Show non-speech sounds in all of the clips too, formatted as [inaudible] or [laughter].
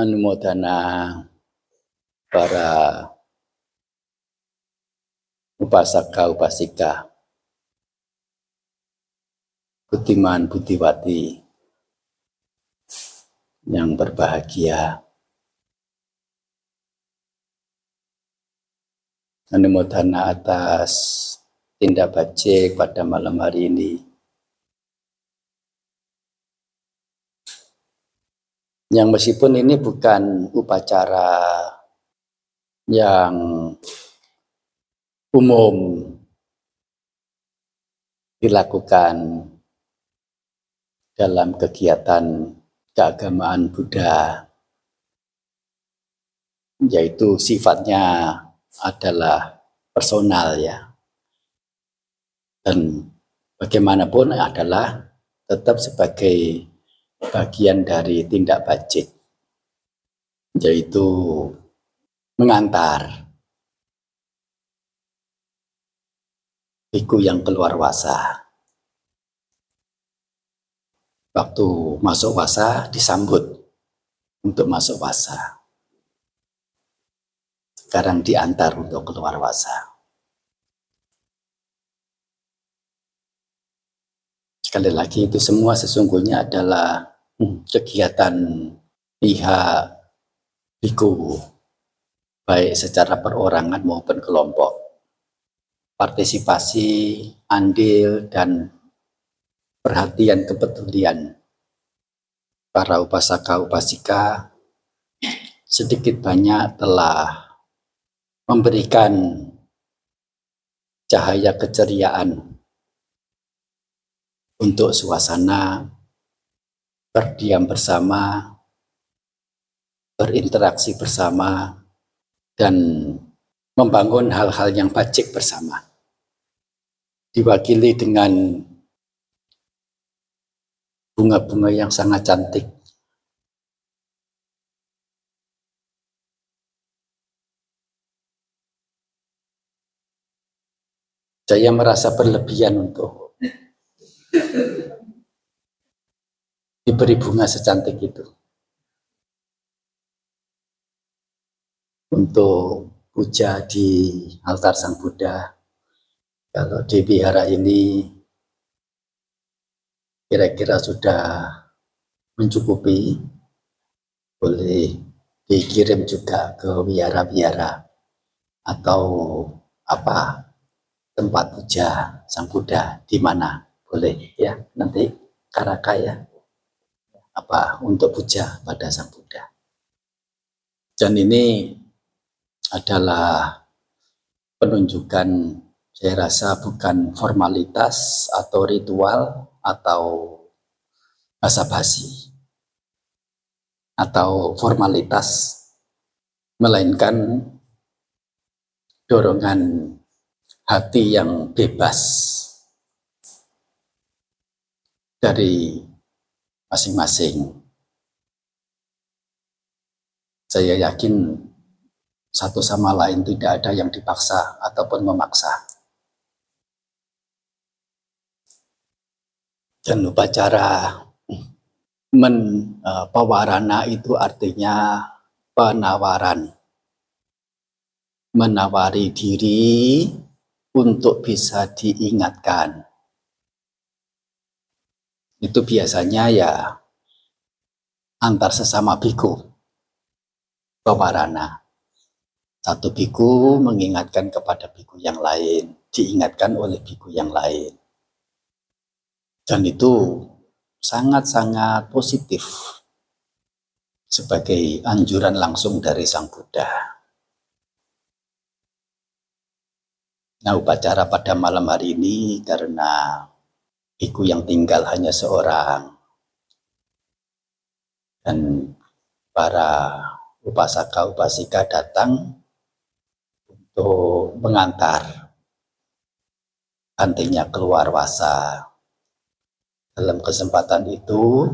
anumodana para upasaka upasika Budiman Budiwati yang berbahagia. Anumodana atas tindak bajik pada malam hari ini yang meskipun ini bukan upacara yang umum dilakukan dalam kegiatan keagamaan Buddha yaitu sifatnya adalah personal ya. Dan bagaimanapun adalah tetap sebagai bagian dari tindak bajik yaitu mengantar biku yang keluar wasa. Waktu masuk wasa disambut untuk masuk wasa. Sekarang diantar untuk keluar wasa. Sekali lagi itu semua sesungguhnya adalah kegiatan pihak biku baik secara perorangan maupun kelompok. Partisipasi, andil, dan perhatian kepedulian para upasaka upasika sedikit banyak telah memberikan cahaya keceriaan untuk suasana berdiam bersama, berinteraksi bersama, dan membangun hal-hal yang bajik bersama. Diwakili dengan bunga-bunga yang sangat cantik. Saya merasa berlebihan untuk diberi bunga secantik itu. Untuk puja di altar Sang Buddha. Kalau di wihara ini kira-kira sudah mencukupi, boleh dikirim juga ke wihara-wihara atau apa tempat puja Sang Buddha di mana boleh ya nanti Karaka ya apa untuk puja pada Sang Buddha. Dan ini adalah penunjukan saya rasa bukan formalitas atau ritual atau basa-basi atau formalitas melainkan dorongan hati yang bebas dari masing-masing. Saya yakin satu sama lain tidak ada yang dipaksa ataupun memaksa. Dan upacara men uh, pewarana itu artinya penawaran. Menawari diri untuk bisa diingatkan itu biasanya ya antar sesama biku pewarana. Satu biku mengingatkan kepada biku yang lain, diingatkan oleh biku yang lain. Dan itu sangat-sangat positif sebagai anjuran langsung dari Sang Buddha. Nah, upacara pada malam hari ini karena Iku yang tinggal hanya seorang. Dan para upasaka upasika datang untuk mengantar antinya keluar wasa. Dalam kesempatan itu,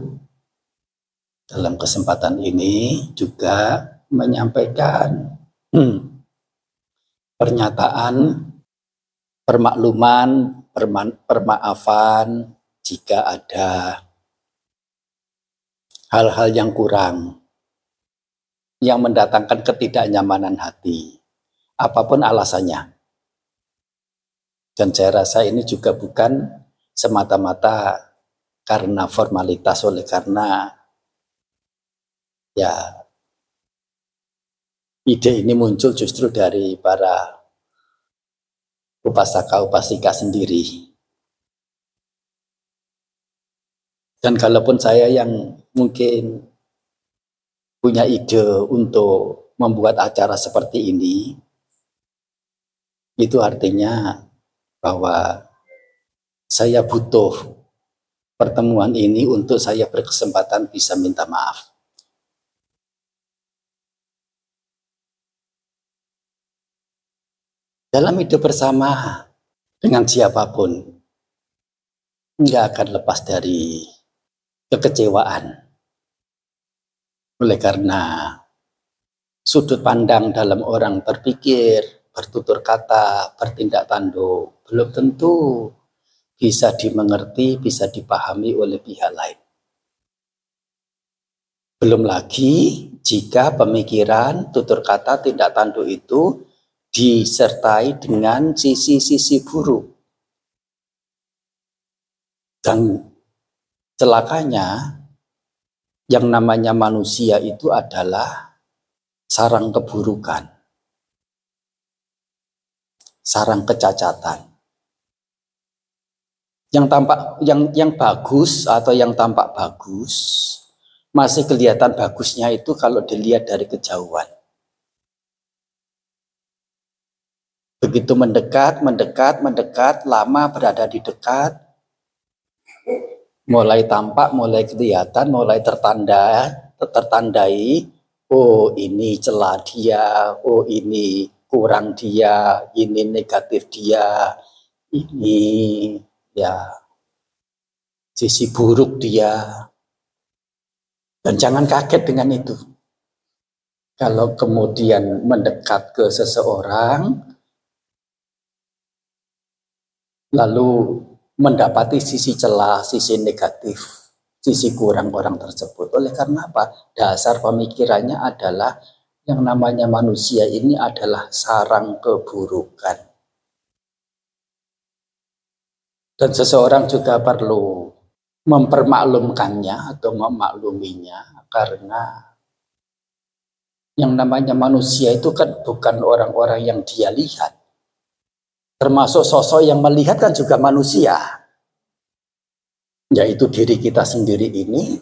dalam kesempatan ini juga menyampaikan [clears throat] pernyataan permakluman permaafan jika ada hal-hal yang kurang yang mendatangkan ketidaknyamanan hati. Apa pun alasannya. Dan saya rasa ini juga bukan semata-mata karena formalitas oleh karena ya ide ini muncul justru dari para upasaka upasika sendiri. Dan kalaupun saya yang mungkin punya ide untuk membuat acara seperti ini, itu artinya bahwa saya butuh pertemuan ini untuk saya berkesempatan bisa minta maaf. Dalam hidup bersama dengan siapa pun, nggak akan lepas dari kekecewaan. Oleh karena sudut pandang dalam orang berpikir, bertutur kata, bertindak tanduk, belum tentu bisa dimengerti, bisa dipahami oleh pihak lain. Belum lagi jika pemikiran, tutur kata, tindak tanduk itu disertai dengan sisi-sisi buruk. Dan celakanya yang namanya manusia itu adalah sarang keburukan sarang kecacatan. Yang tampak yang yang bagus atau yang tampak bagus masih kelihatan bagusnya itu kalau dilihat dari kejauhan. Begitu mendekat, mendekat, mendekat, lama berada di dekat, mulai tampak, mulai kelihatan, mulai tertanda, tertandai, oh ini celah dia, oh ini kurang dia, ini negatif dia, ini ya sisi buruk dia. Dan jangan kaget dengan itu. Kalau kemudian mendekat ke seseorang, lalu mendapati sisi celah, sisi negatif, sisi kurang orang tersebut. Oleh karena apa? Dasar pemikirannya adalah yang namanya manusia ini adalah sarang keburukan. Dan seseorang juga perlu mempermaklumkannya atau memakluminya karena yang namanya manusia itu kan bukan orang-orang yang dia lihat. Termasuk sosok yang melihat kan juga manusia. Yaitu diri kita sendiri ini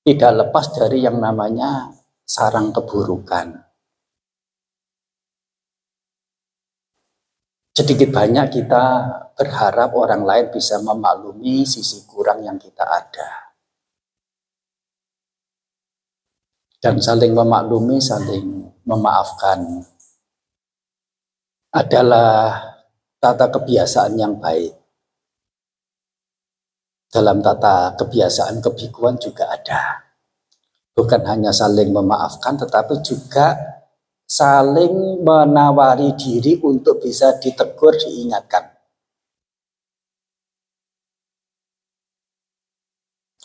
tidak lepas dari yang namanya sarang keburukan. Sedikit banyak kita berharap orang lain bisa memaklumi sisi kurang yang kita ada. Dan saling memaklumi, saling memaafkan adalah tata kebiasaan yang baik. Dalam tata kebiasaan kebikuan juga ada bukan hanya saling memaafkan tetapi juga saling menawari diri untuk bisa ditegur, diingatkan.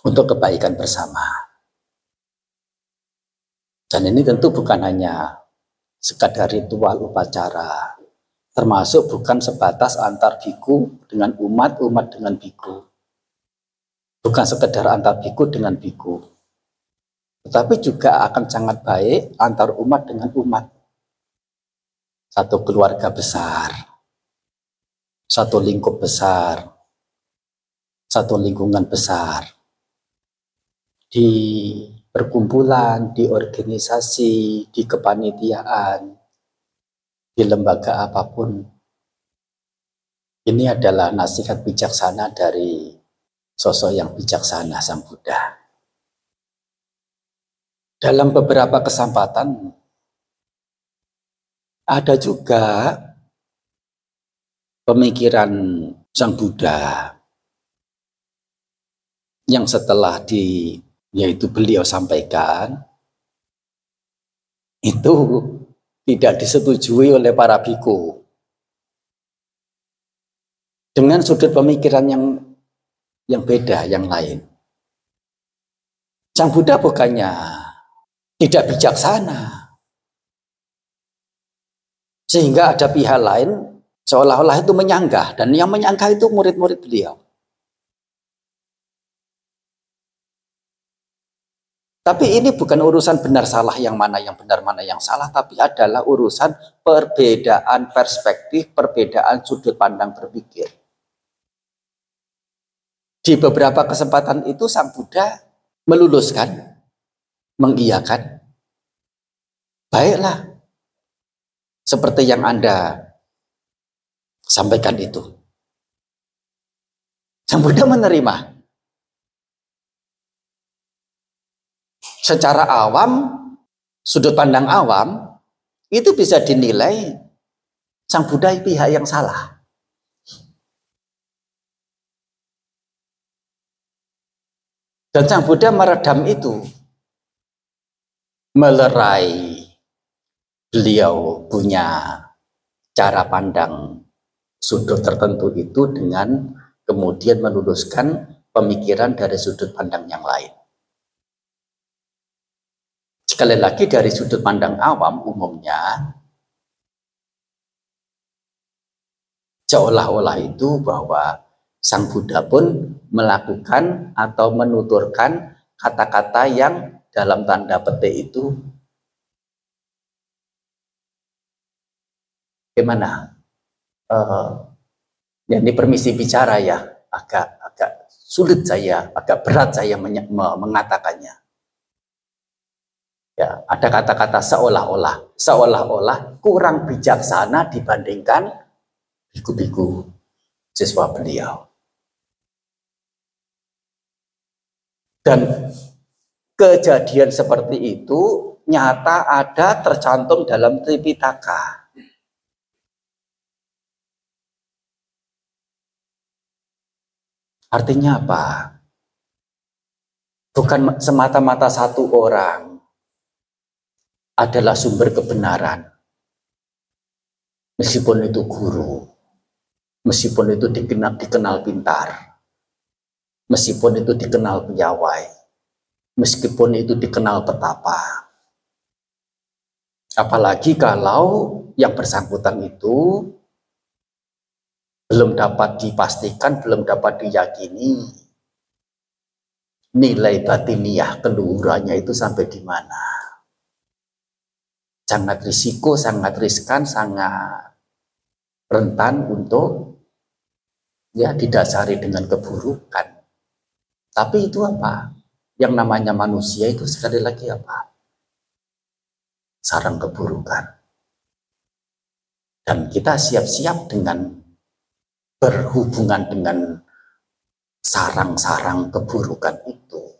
Untuk kebaikan bersama. Dan ini tentu bukan hanya sekadar ritual upacara, termasuk bukan sebatas antar biku dengan umat, umat dengan biku. Bukan sekedar antar biku dengan biku, tetapi juga akan sangat baik antar umat dengan umat. Satu keluarga besar, satu lingkup besar, satu lingkungan besar. Di perkumpulan, di organisasi, di kepanitiaan, di lembaga apa pun. Ini adalah nasihat bijaksana dari sosok yang bijaksana Sang Buddha. Dalam beberapa kesempatan ada juga pemikiran Sang Buddha yang setelah di yaitu beliau sampaikan itu tidak disetujui oleh para biku dengan sudut pemikiran yang yang beda yang lain. Sang Buddha bukannya tidak bijaksana. Sehingga ada pihak lain seolah-olah itu menyanggah dan yang menyanggah itu murid-murid beliau. Tapi ini bukan urusan benar salah yang mana yang benar mana yang salah, tapi adalah urusan perbedaan perspektif, perbedaan sudut pandang berpikir. Di beberapa kesempatan itu Sang Buddha meluluskan, mengiyakan. Baiklah, seperti yang Anda sampaikan itu. Sang Buddha menerima. Secara awam, sudut pandang awam, itu bisa dinilai sang Buddha pihak yang salah. Dan sang Buddha meredam itu, melerai beliau punya cara pandang sudut tertentu itu dengan kemudian meluluskan pemikiran dari sudut pandang yang lain. Sekali lagi dari sudut pandang awam umumnya, seolah-olah itu bahwa Sang Buddha pun melakukan atau menuturkan kata-kata yang dalam tanda petik itu gimana? Uh, ya ini permisi bicara ya, agak agak sulit saya, agak berat saya mengatakannya. Ya, ada kata-kata seolah-olah, seolah-olah kurang bijaksana dibandingkan biku-biku siswa beliau. Dan kejadian seperti itu nyata ada tercantum dalam Tripitaka. Artinya apa? Bukan semata-mata satu orang, adalah sumber kebenaran. Meskipun itu guru, meskipun itu dikenal, dikenal pintar, meskipun itu dikenal piawai, meskipun itu dikenal petapa. Apalagi kalau yang bersangkutan itu belum dapat dipastikan, belum dapat diyakini nilai batiniah keluhurannya itu sampai di mana sangat risiko, sangat riskan, sangat rentan untuk ya didasari dengan keburukan. Tapi itu apa? Yang namanya manusia itu sekali lagi apa? Sarang keburukan. Dan kita siap-siap dengan berhubungan dengan sarang-sarang keburukan itu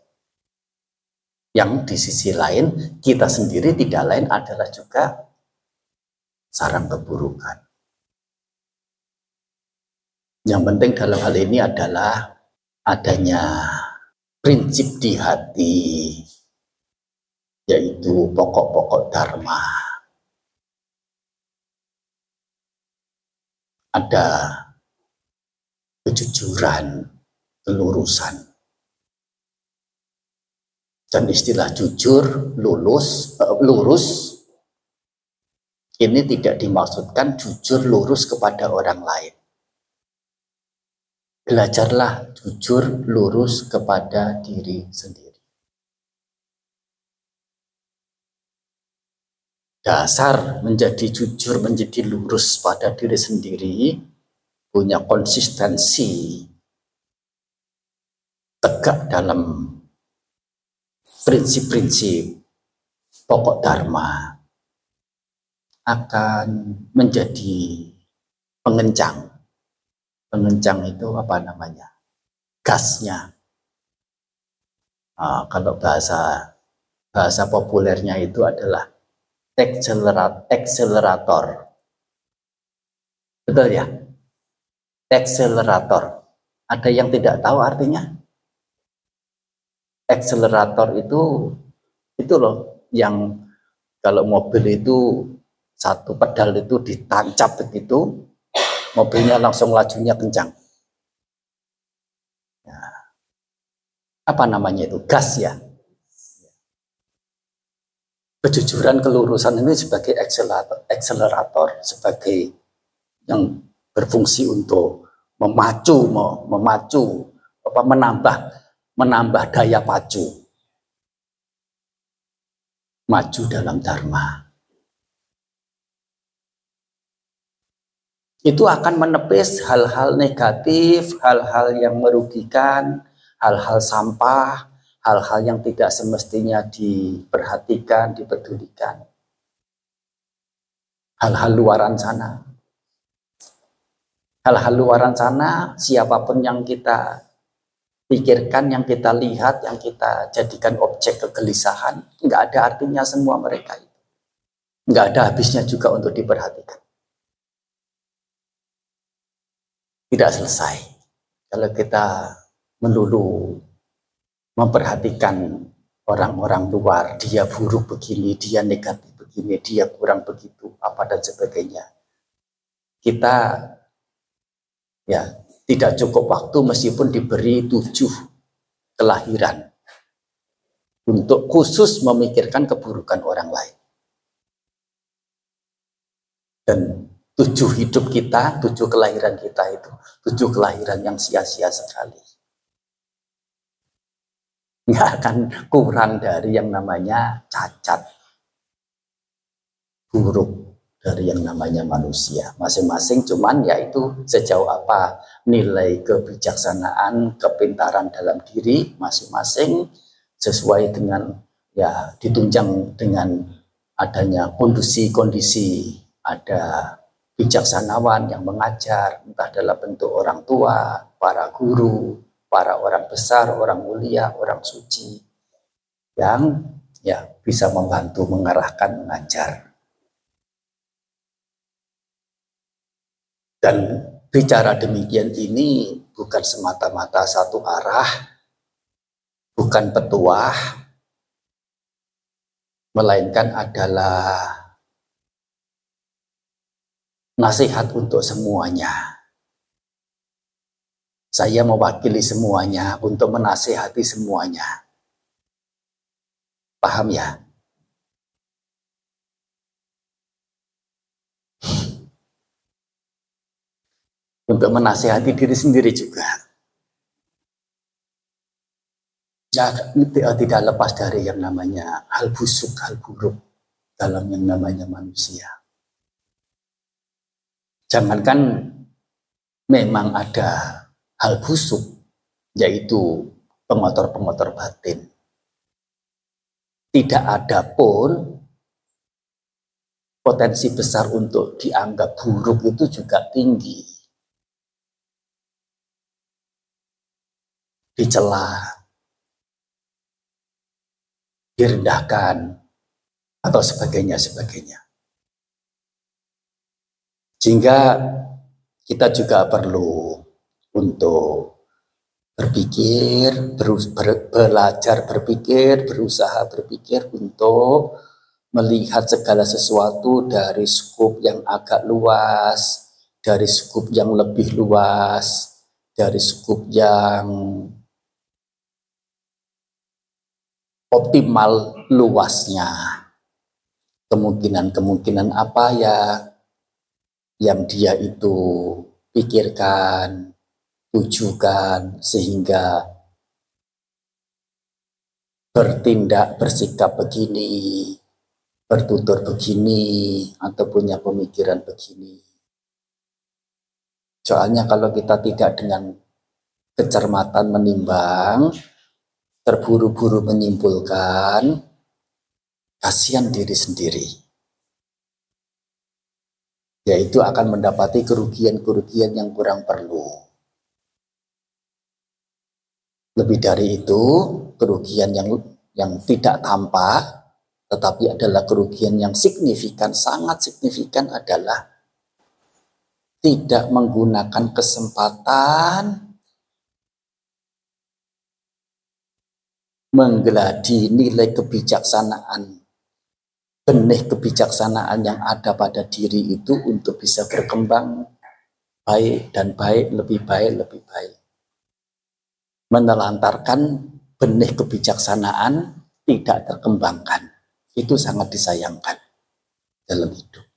yang di sisi lain kita sendiri tidak lain adalah juga sarang keburukan. Yang penting dalam hal ini adalah adanya prinsip di hati, yaitu pokok-pokok dharma. Ada kejujuran, kelurusan, dan istilah jujur, lulus, uh, lurus ini tidak dimaksudkan jujur lurus kepada orang lain. Belajarlah jujur lurus kepada diri sendiri. Dasar menjadi jujur, menjadi lurus pada diri sendiri, punya konsistensi tegak dalam prinsip-prinsip pokok dharma akan menjadi pengencang. Pengencang itu apa namanya? Gasnya. Nah, kalau bahasa bahasa populernya itu adalah accelerator. Betul ya? Accelerator. Ada yang tidak tahu artinya? Akselerator itu itu loh yang kalau mobil itu satu pedal itu ditancap begitu mobilnya langsung lajunya kencang. Ya. apa namanya itu? Gas ya? Kejujuran kelurusan ini sebagai akselerator, akselerator sebagai yang berfungsi untuk memacu, memacu, apa menambah menambah daya pacu maju dalam dharma. Itu akan menepis hal-hal negatif, hal-hal yang merugikan, hal-hal sampah, hal-hal yang tidak semestinya diperhatikan, dipedulikan. Hal-hal luaran sana. Hal-hal luaran sana, siapa pun yang kita pikirkan, yang kita lihat, yang kita jadikan objek kegelisahan, nggak ada artinya semua mereka itu. Nggak ada habisnya juga untuk diperhatikan. Tidak selesai. Kalau kita melulu memperhatikan orang-orang luar, dia buruk begini, dia negatif begini, dia kurang begitu, apa dan sebagainya. Kita ya tidak cukup waktu meskipun diberi tujuh kelahiran. Untuk khusus memikirkan keburukan orang lain. Dan tujuh hidup kita, tujuh kelahiran kita itu, tujuh kelahiran yang sia-sia sekali. Nggak akan kurang dari yang namanya cacat. Buruk dari yang namanya manusia masing-masing cuman yaitu sejauh apa nilai kebijaksanaan kepintaran dalam diri masing-masing sesuai dengan ya ditunjang dengan adanya kondisi-kondisi ada bijaksanawan yang mengajar entah dalam bentuk orang tua para guru para orang besar, orang mulia, orang suci yang ya bisa membantu mengarahkan, mengajar. Dan bicara demikian ini bukan semata-mata satu arah, bukan petuah, melainkan adalah nasihat untuk semuanya saya mewakili semuanya untuk menasehati semuanya. Paham ya? Untuk menasehati diri sendiri juga. Ya, tidak lepas dari yang namanya hal busuk, hal buruk dalam yang namanya manusia. Jangankan memang ada hal busuk, yaitu pengotor-pengotor batin. Tidak ada pun potensi besar untuk dianggap buruk itu juga tinggi. Dicela, direndahkan, atau sebagainya, sebagainya. Sehingga kita juga perlu untuk berpikir, ber, ber, belajar berpikir, berusaha berpikir untuk melihat segala sesuatu dari skup yang agak luas, dari skup yang lebih luas, dari skup yang optimal luasnya. Kemungkinan-kemungkinan apa ya yang dia itu pikirkan, tujukan sehingga bertindak bersikap begini, bertutur begini, atau punya pemikiran begini. Soalnya kalau kita tidak dengan kecermatan menimbang, terburu-buru menyimpulkan, kasihan diri sendiri. Yaitu akan mendapati kerugian-kerugian yang kurang perlu. Lebih dari itu, kerugian yang yang tidak tampak tetapi adalah kerugian yang signifikan, sangat signifikan adalah tidak menggunakan kesempatan menggeladi nilai kebijaksanaan benih kebijaksanaan yang ada pada diri itu untuk bisa berkembang baik dan baik, lebih baik, lebih baik menelantarkan benih kebijaksanaan tidak terkembangkan. itu sangat disayangkan dalam hidup.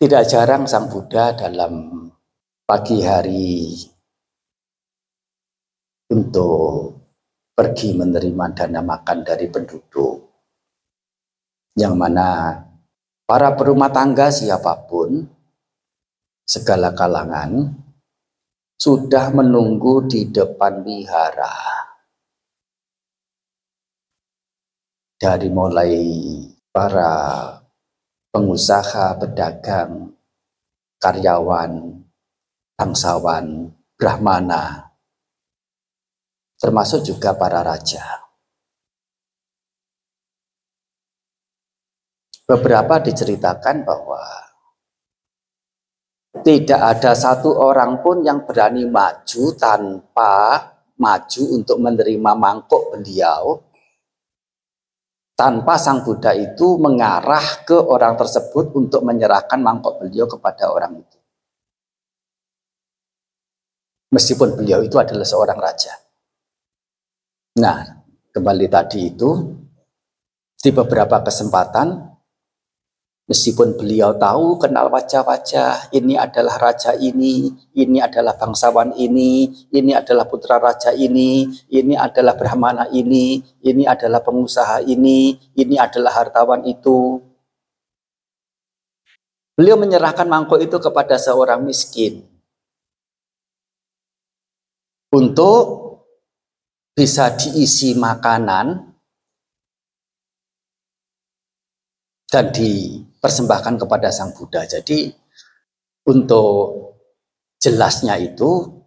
Tidak jarang Sang Buddha dalam pagi hari untuk pergi menerima dana makan dari penduduk. Yang mana para perumah tangga siapa pun segala kalangan sudah menunggu di depan wihara. Dari mulai para pengusaha, pedagang, karyawan, bangsawan, brahmana, termasuk juga para raja. Beberapa diceritakan bahwa tidak ada satu orang pun yang berani maju tanpa maju untuk menerima mangkuk beliau tanpa sang Buddha itu mengarah ke orang tersebut untuk menyerahkan mangkok beliau kepada orang itu. Meskipun beliau itu adalah seorang raja. Nah, kembali tadi itu, di beberapa kesempatan Meskipun beliau tahu kenal wajah-wajah, ini adalah raja ini, ini adalah bangsawan ini, ini adalah putra raja ini, ini adalah brahmana ini, ini adalah pengusaha ini, ini adalah hartawan itu. Beliau menyerahkan mangkuk itu kepada seorang miskin untuk bisa diisi makanan dan dipersembahkan kepada Sang Buddha. Jadi untuk jelasnya itu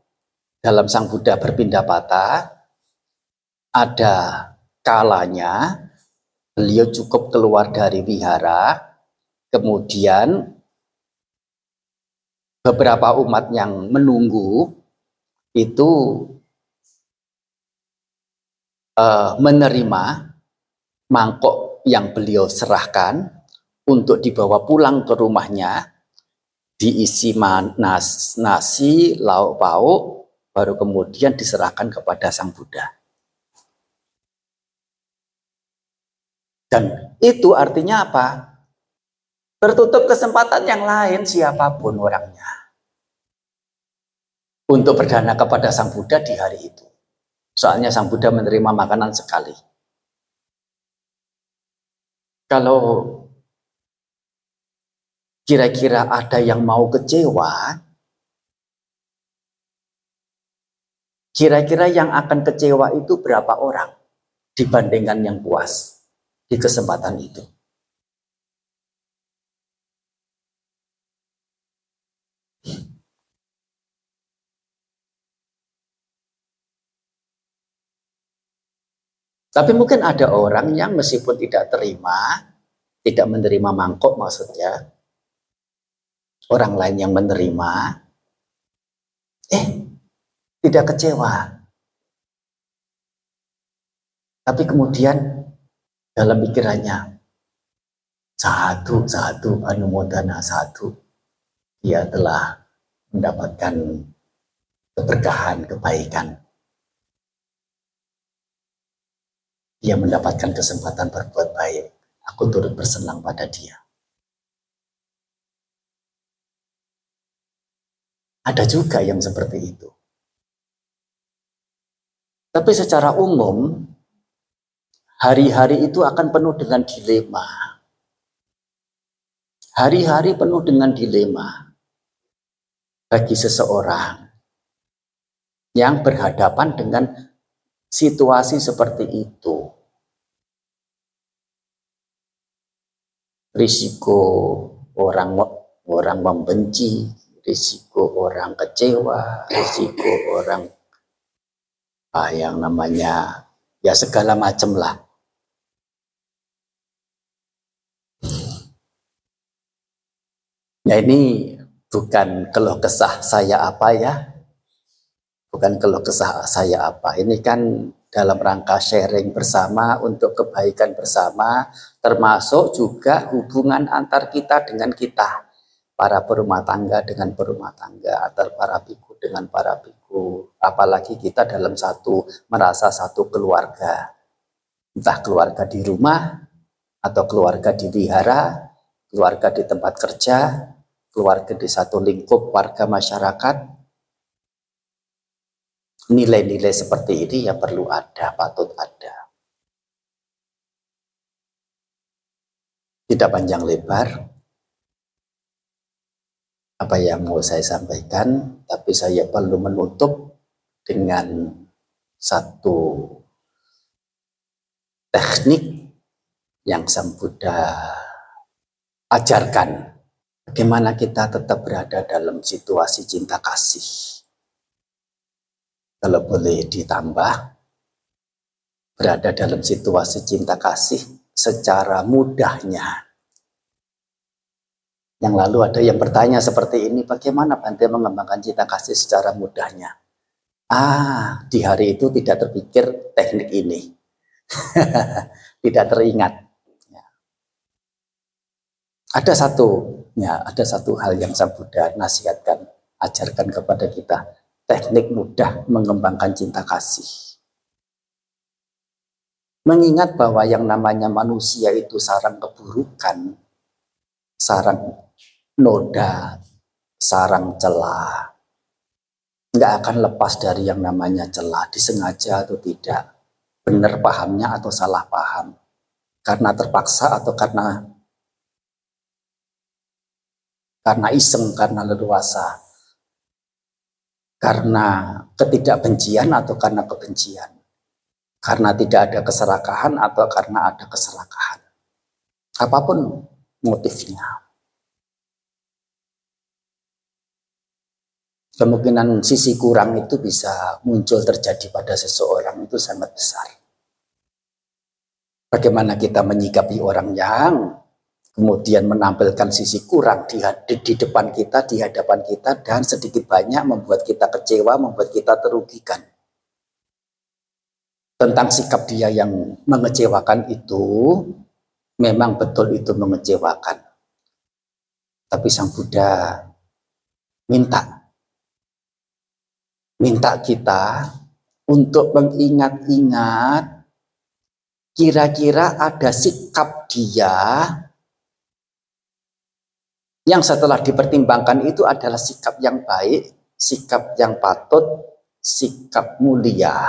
dalam Sang Buddha berpindah patah ada kalanya beliau cukup keluar dari wihara kemudian beberapa umat yang menunggu itu uh, menerima mangkok yang beliau serahkan untuk dibawa pulang ke rumahnya diisi nas, nasi, lauk pauk, baru kemudian diserahkan kepada Sang Buddha. Dan itu artinya apa? Tertutup kesempatan yang lain siapa pun orangnya. Untuk berdana kepada Sang Buddha di hari itu. Soalnya Sang Buddha menerima makanan sekali. Kalau kira-kira ada yang mau kecewa, kira-kira yang akan kecewa itu berapa orang dibandingkan yang puas di kesempatan itu? Tapi mungkin ada orang yang meskipun tidak terima, tidak menerima mangkok maksudnya, orang lain yang menerima, eh tidak kecewa. Tapi kemudian dalam pikirannya, satu, satu, anumodana satu, dia telah mendapatkan keberkahan, kebaikan dia mendapatkan kesempatan berbuat baik. Aku turut bersenang pada dia. Ada juga yang seperti itu. Tapi secara umum, hari-hari itu akan penuh dengan dilema. Hari-hari penuh dengan dilema bagi seseorang yang berhadapan dengan situasi seperti itu. Risiko orang orang membenci, risiko orang kecewa, risiko orang ah, yang namanya ya segala macam lah. Ya ini bukan keluh kesah saya apa ya, bukan keluh kesah saya apa. Ini kan dalam rangka sharing bersama untuk kebaikan bersama, termasuk juga hubungan antar kita dengan kita, para berumah tangga dengan berumah tangga, antar para biku dengan para biku, apalagi kita dalam satu merasa satu keluarga. Entah keluarga di rumah, atau keluarga di wihara, keluarga di tempat kerja, keluarga di satu lingkup warga masyarakat. Nilai-nilai seperti ini ya perlu ada, patut ada. Tidak panjang lebar, apa yang mau saya sampaikan, tapi saya perlu menutup dengan satu teknik yang Sang Buddha ajarkan. Bagaimana kita tetap berada dalam situasi cinta kasih. Kalau boleh ditambah, berada dalam situasi cinta kasih secara mudahnya. Yang lalu ada yang bertanya seperti ini, bagaimana Bante mengembangkan cinta kasih secara mudahnya? Ah, di hari itu tidak terpikir teknik ini. [laughs] tidak teringat. Ada satu, ya, ada satu hal yang Sang Buddha nasihatkan, ajarkan kepada kita, teknik mudah mengembangkan cinta kasih. Mengingat bahwa yang namanya manusia itu sarang keburukan, sarang noda, sarang celah. Nggak akan lepas dari yang namanya celah, disengaja atau tidak. Benar pahamnya atau salah paham. Karena terpaksa atau karena karena iseng, karena leluasa, karena ketidakbencian atau karena kebencian, karena tidak ada keserakahan atau karena ada keserakahan. Apa pun motifnya. Kemungkinan sisi kurang itu bisa muncul terjadi pada seseorang itu sangat besar. Bagaimana kita menyikapi orang yang kemudian menampilkan sisi kurang di, di, di depan kita, di hadapan kita, dan sedikit banyak membuat kita kecewa, membuat kita terugikan. Tentang sikap dia yang mengecewakan itu, memang betul itu mengecewakan. Tapi Sang Buddha minta, minta kita untuk mengingat-ingat kira-kira ada sikap dia yang setelah dipertimbangkan itu adalah sikap yang baik, sikap yang patut, sikap mulia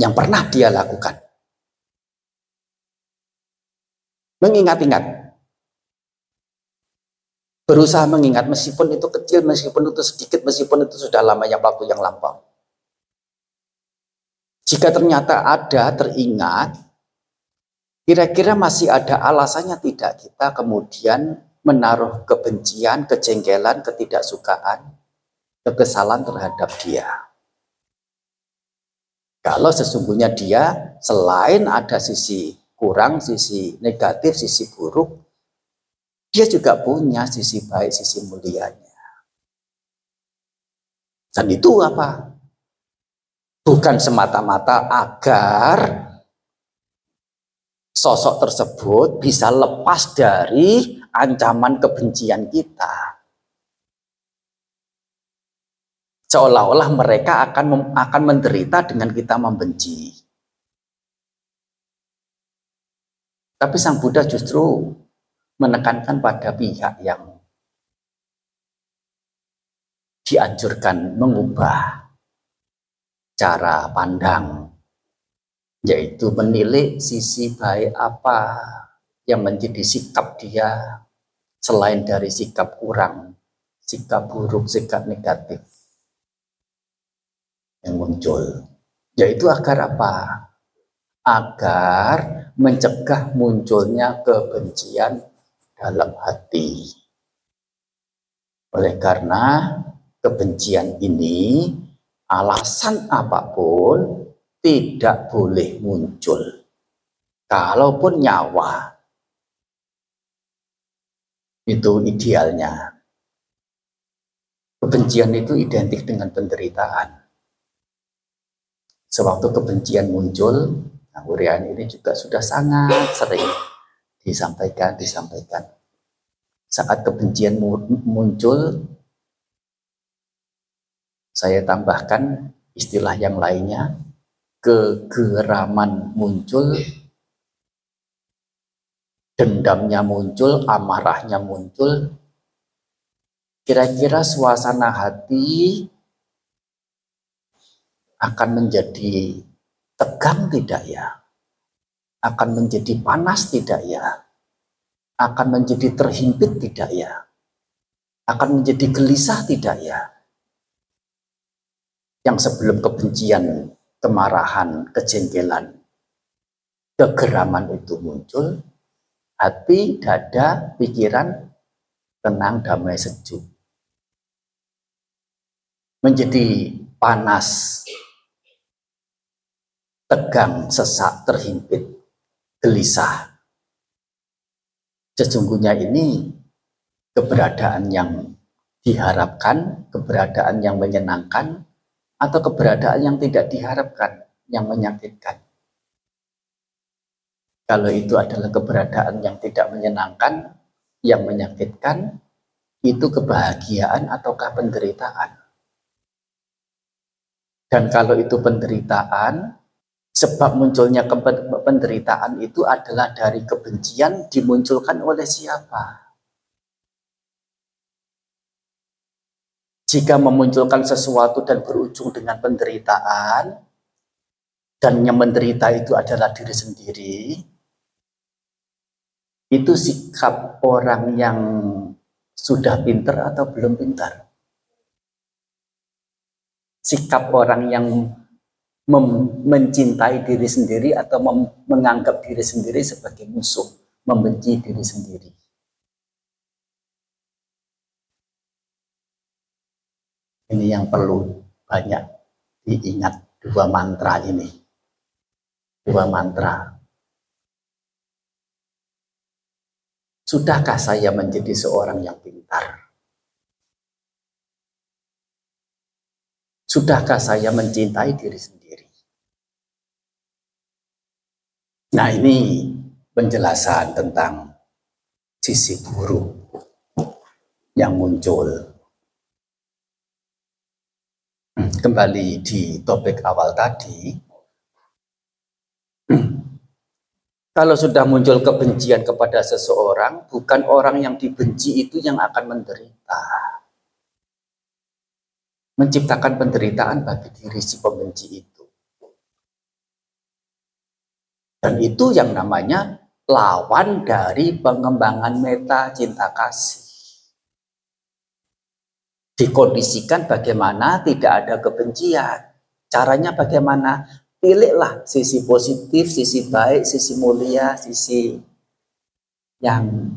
yang pernah dia lakukan. Mengingat-ingat. Berusaha mengingat meskipun itu kecil, meskipun itu sedikit, meskipun itu sudah lama yang waktu yang lampau. Jika ternyata ada teringat, kira-kira masih ada alasannya tidak kita kemudian menaruh kebencian, kejengkelan, ketidaksukaan, kekesalan terhadap dia. Kalau sesungguhnya dia selain ada sisi kurang, sisi negatif, sisi buruk, dia juga punya sisi baik, sisi mulianya. Dan itu apa? Bukan semata-mata agar sosok tersebut bisa lepas dari ancaman kebencian kita. Seolah-olah mereka akan akan menderita dengan kita membenci. Tapi Sang Buddha justru menekankan pada pihak yang dianjurkan mengubah cara pandang, yaitu menilai sisi baik apa yang menjadi sikap dia selain dari sikap kurang, sikap buruk, sikap negatif yang muncul. Yaitu agar apa? Agar mencegah munculnya kebencian dalam hati. Oleh karena kebencian ini, alasan apa pun tidak boleh muncul. Kalaupun nyawa itu idealnya. Kebencian itu identik dengan penderitaan. Sewaktu kebencian muncul, nah Urian ini juga sudah sangat sering disampaikan, disampaikan. Saat kebencian muncul, saya tambahkan istilah yang lainnya, kegeraman muncul, dendamnya muncul, amarahnya muncul, kira-kira suasana hati akan menjadi tegang tidak ya? Akan menjadi panas tidak ya? Akan menjadi terhimpit tidak ya? Akan menjadi gelisah tidak ya? Yang sebelum kebencian, kemarahan, kejengkelan, kegeraman itu muncul, hati, dada, pikiran tenang, damai, sejuk. Menjadi panas, tegang, sesak, terhimpit, gelisah. Sesungguhnya ini keberadaan yang diharapkan, keberadaan yang menyenangkan, atau keberadaan yang tidak diharapkan, yang menyakitkan. Kalau itu adalah keberadaan yang tidak menyenangkan, yang menyakitkan, itu kebahagiaan ataukah penderitaan? Dan kalau itu penderitaan, Sebab munculnya penderitaan itu adalah dari kebencian dimunculkan oleh siapa? Jika memunculkan sesuatu dan berujung dengan penderitaan, dan yang menderita itu adalah diri sendiri, itu sikap orang yang sudah pinter atau belum pintar? Sikap orang yang mencintai diri sendiri atau menganggap diri sendiri sebagai musuh, membenci diri sendiri. Ini yang perlu banyak diingat dua mantra ini. Dua mantra. Sudahkah saya menjadi seorang yang pintar? Sudahkah saya mencintai diri sendiri? Nah ini penjelasan tentang sisi buruk yang muncul. Hmm, kembali di topik awal tadi, kalau sudah muncul kebencian kepada seseorang, bukan orang yang dibenci itu yang akan menderita. Menciptakan penderitaan bagi diri si pembenci itu. Dan itu yang namanya lawan dari pengembangan meta cinta kasih. Dikondisikan bagaimana tidak ada kebencian. Caranya bagaimana? Pilihlah sisi positif, sisi baik, sisi mulia, sisi yang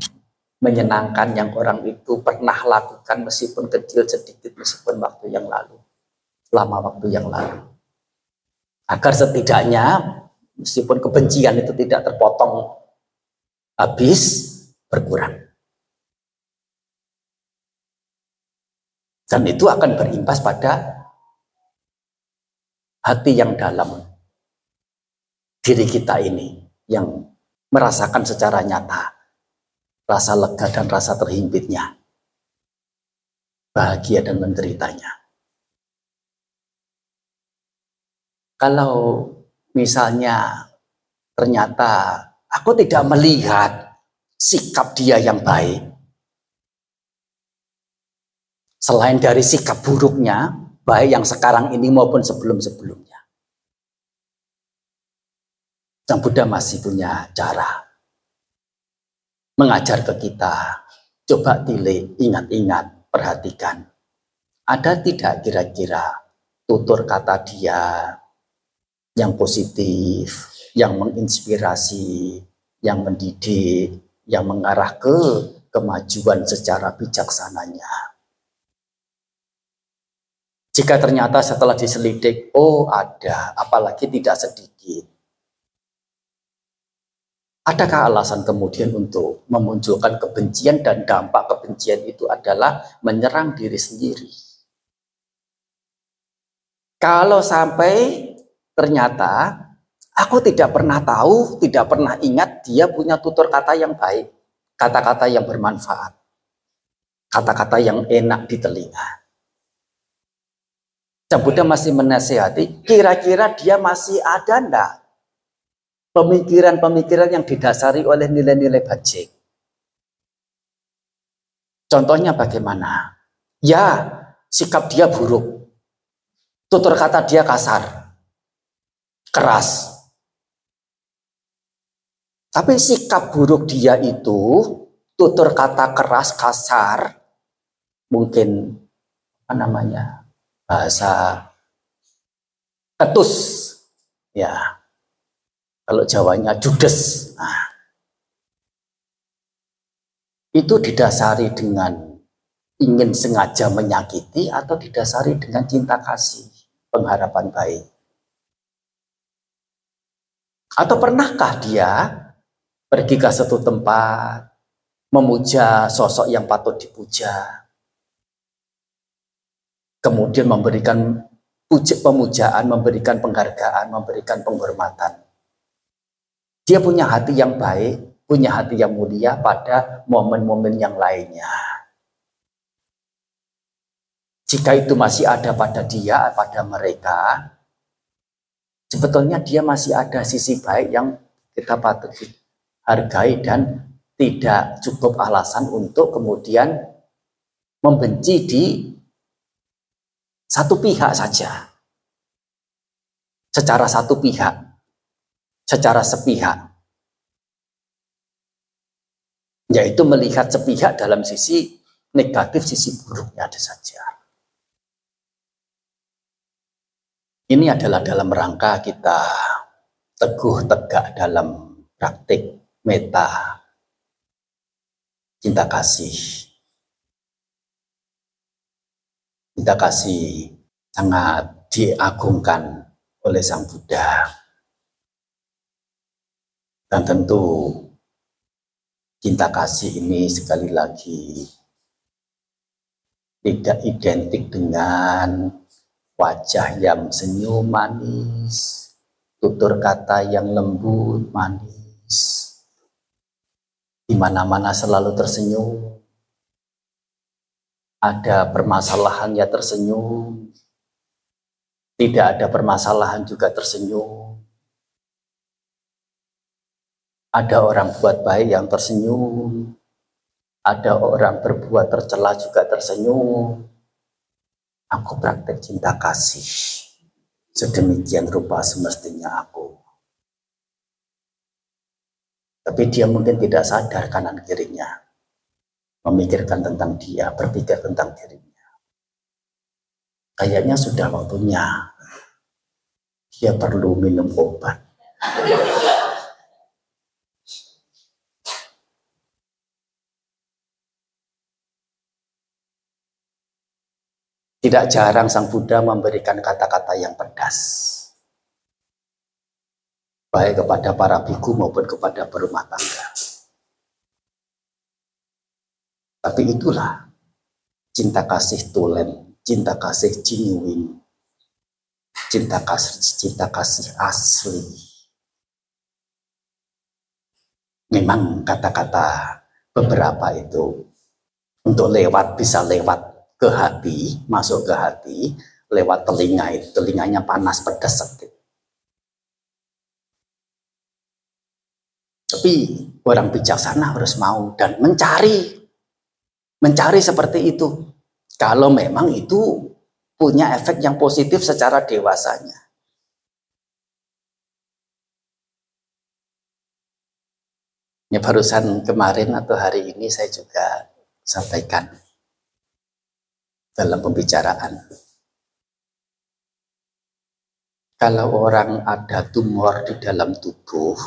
menyenangkan yang orang itu pernah lakukan meskipun kecil sedikit meskipun waktu yang lalu selama waktu yang lalu agar setidaknya meskipun kebencian itu tidak terpotong habis berkurang. Dan itu akan berimbas pada hati yang dalam diri kita ini yang merasakan secara nyata rasa lega dan rasa terhimpitnya, bahagia dan menderitanya. Kalau Misalnya ternyata aku tidak melihat sikap dia yang baik. Selain dari sikap buruknya, baik yang sekarang ini maupun sebelum-sebelumnya. Sang Buddha masih punya cara mengajar ke kita. Coba tilik, ingat-ingat, perhatikan. Ada tidak kira-kira tutur kata dia, yang positif, yang menginspirasi, yang mendidik, yang mengarah ke kemajuan secara bijaksananya. Jika ternyata setelah diselidik, oh ada, apalagi tidak sedikit. Adakah alasan kemudian untuk memunculkan kebencian dan dampak kebencian itu adalah menyerang diri sendiri? Kalau sampai Ternyata aku tidak pernah tahu, tidak pernah ingat dia punya tutur kata yang baik, kata-kata yang bermanfaat, kata-kata yang enak di telinga. Sang Buddha masih menasehati, kira-kira dia masih ada enggak pemikiran-pemikiran yang didasari oleh nilai-nilai bajik. Contohnya bagaimana? Ya, sikap dia buruk. Tutur kata dia kasar. Keras. Tapi sikap buruk dia itu, tutur kata keras, kasar, mungkin apa namanya, bahasa ketus. Ya, kalau Jawanya judes. Nah, itu didasari dengan ingin sengaja menyakiti atau didasari dengan cinta kasih, pengharapan baik. Atau pernahkah dia pergi ke satu tempat, memuja sosok yang patut dipuja, kemudian memberikan pemujaan, memberikan penghargaan, memberikan penghormatan. Dia punya hati yang baik, punya hati yang mulia pada momen-momen yang lainnya. Jika itu masih ada pada dia, pada mereka, sebetulnya dia masih ada sisi baik yang kita patut hargai dan tidak cukup alasan untuk kemudian membenci di satu pihak saja. Secara satu pihak secara sepihak. Yaitu melihat sepihak dalam sisi negatif, sisi buruknya ada saja. Ini adalah dalam rangka kita teguh tegak dalam praktik meta cinta kasih. Cinta kasih sangat diagungkan oleh Sang Buddha. Dan tentu cinta kasih ini sekali lagi tidak identik dengan wajah yang senyum manis, tutur kata yang lembut manis, di mana-mana selalu tersenyum, ada permasalahan ya tersenyum, tidak ada permasalahan juga tersenyum, ada orang buat baik yang tersenyum, ada orang berbuat tercela juga tersenyum. Aku praktek cinta kasih. Sedemikian rupa semestinya aku. Tapi dia mungkin tidak sadar kanan kirinya. Memikirkan tentang dia, berpikir tentang dirinya. Kayaknya sudah waktunya. Dia perlu minum obat. Tidak jarang Sang Buddha memberikan kata-kata yang pedas. Baik kepada para biku maupun kepada berumah tangga. Tapi itulah cinta kasih tulen, cinta kasih genuine, cinta kasih cinta kasih asli. Memang kata-kata beberapa itu untuk lewat bisa lewat ke hati, masuk ke hati lewat telinga itu, telinganya panas pedas sedikit. Tapi orang bijaksana harus mau dan mencari, mencari seperti itu. Kalau memang itu punya efek yang positif secara dewasanya. Ya barusan kemarin atau hari ini saya juga sampaikan dalam pembicaraan. Kalau orang ada tumor di dalam tubuh,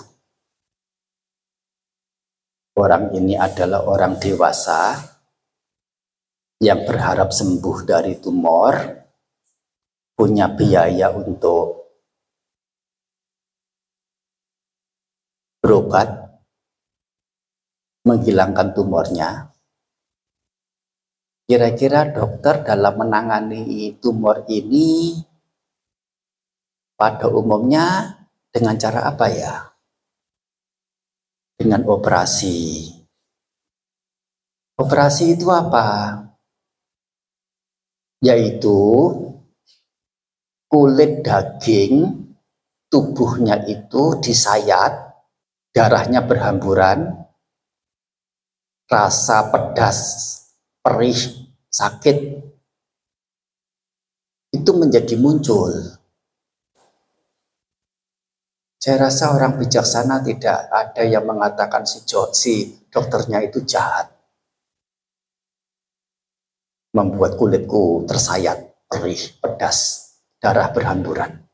orang ini adalah orang dewasa yang berharap sembuh dari tumor, punya biaya untuk berobat, menghilangkan tumornya, Kira-kira dokter dalam menangani tumor ini pada umumnya dengan cara apa ya? Dengan operasi. Operasi itu apa? Yaitu kulit daging tubuhnya itu disayat, darahnya berhamburan, rasa pedas, perih, sakit itu menjadi muncul. Saya rasa orang bijaksana tidak ada yang mengatakan si, si dokternya itu jahat. Membuat kulitku tersayat, perih, pedas, darah berhamburan.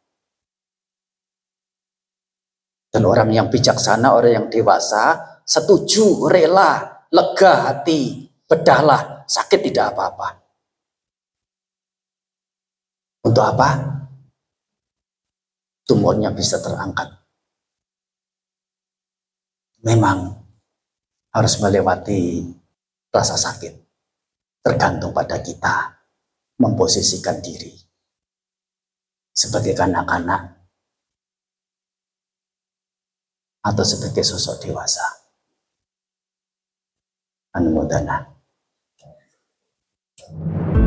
Dan orang yang bijaksana, orang yang dewasa, setuju, rela, lega hati, bedahlah, sakit tidak apa-apa. Untuk apa? Tumornya bisa terangkat. Memang harus melewati rasa sakit. Tergantung pada kita memposisikan diri sebagai kanak-kanak atau sebagai sosok dewasa. Anumodana. Thank you.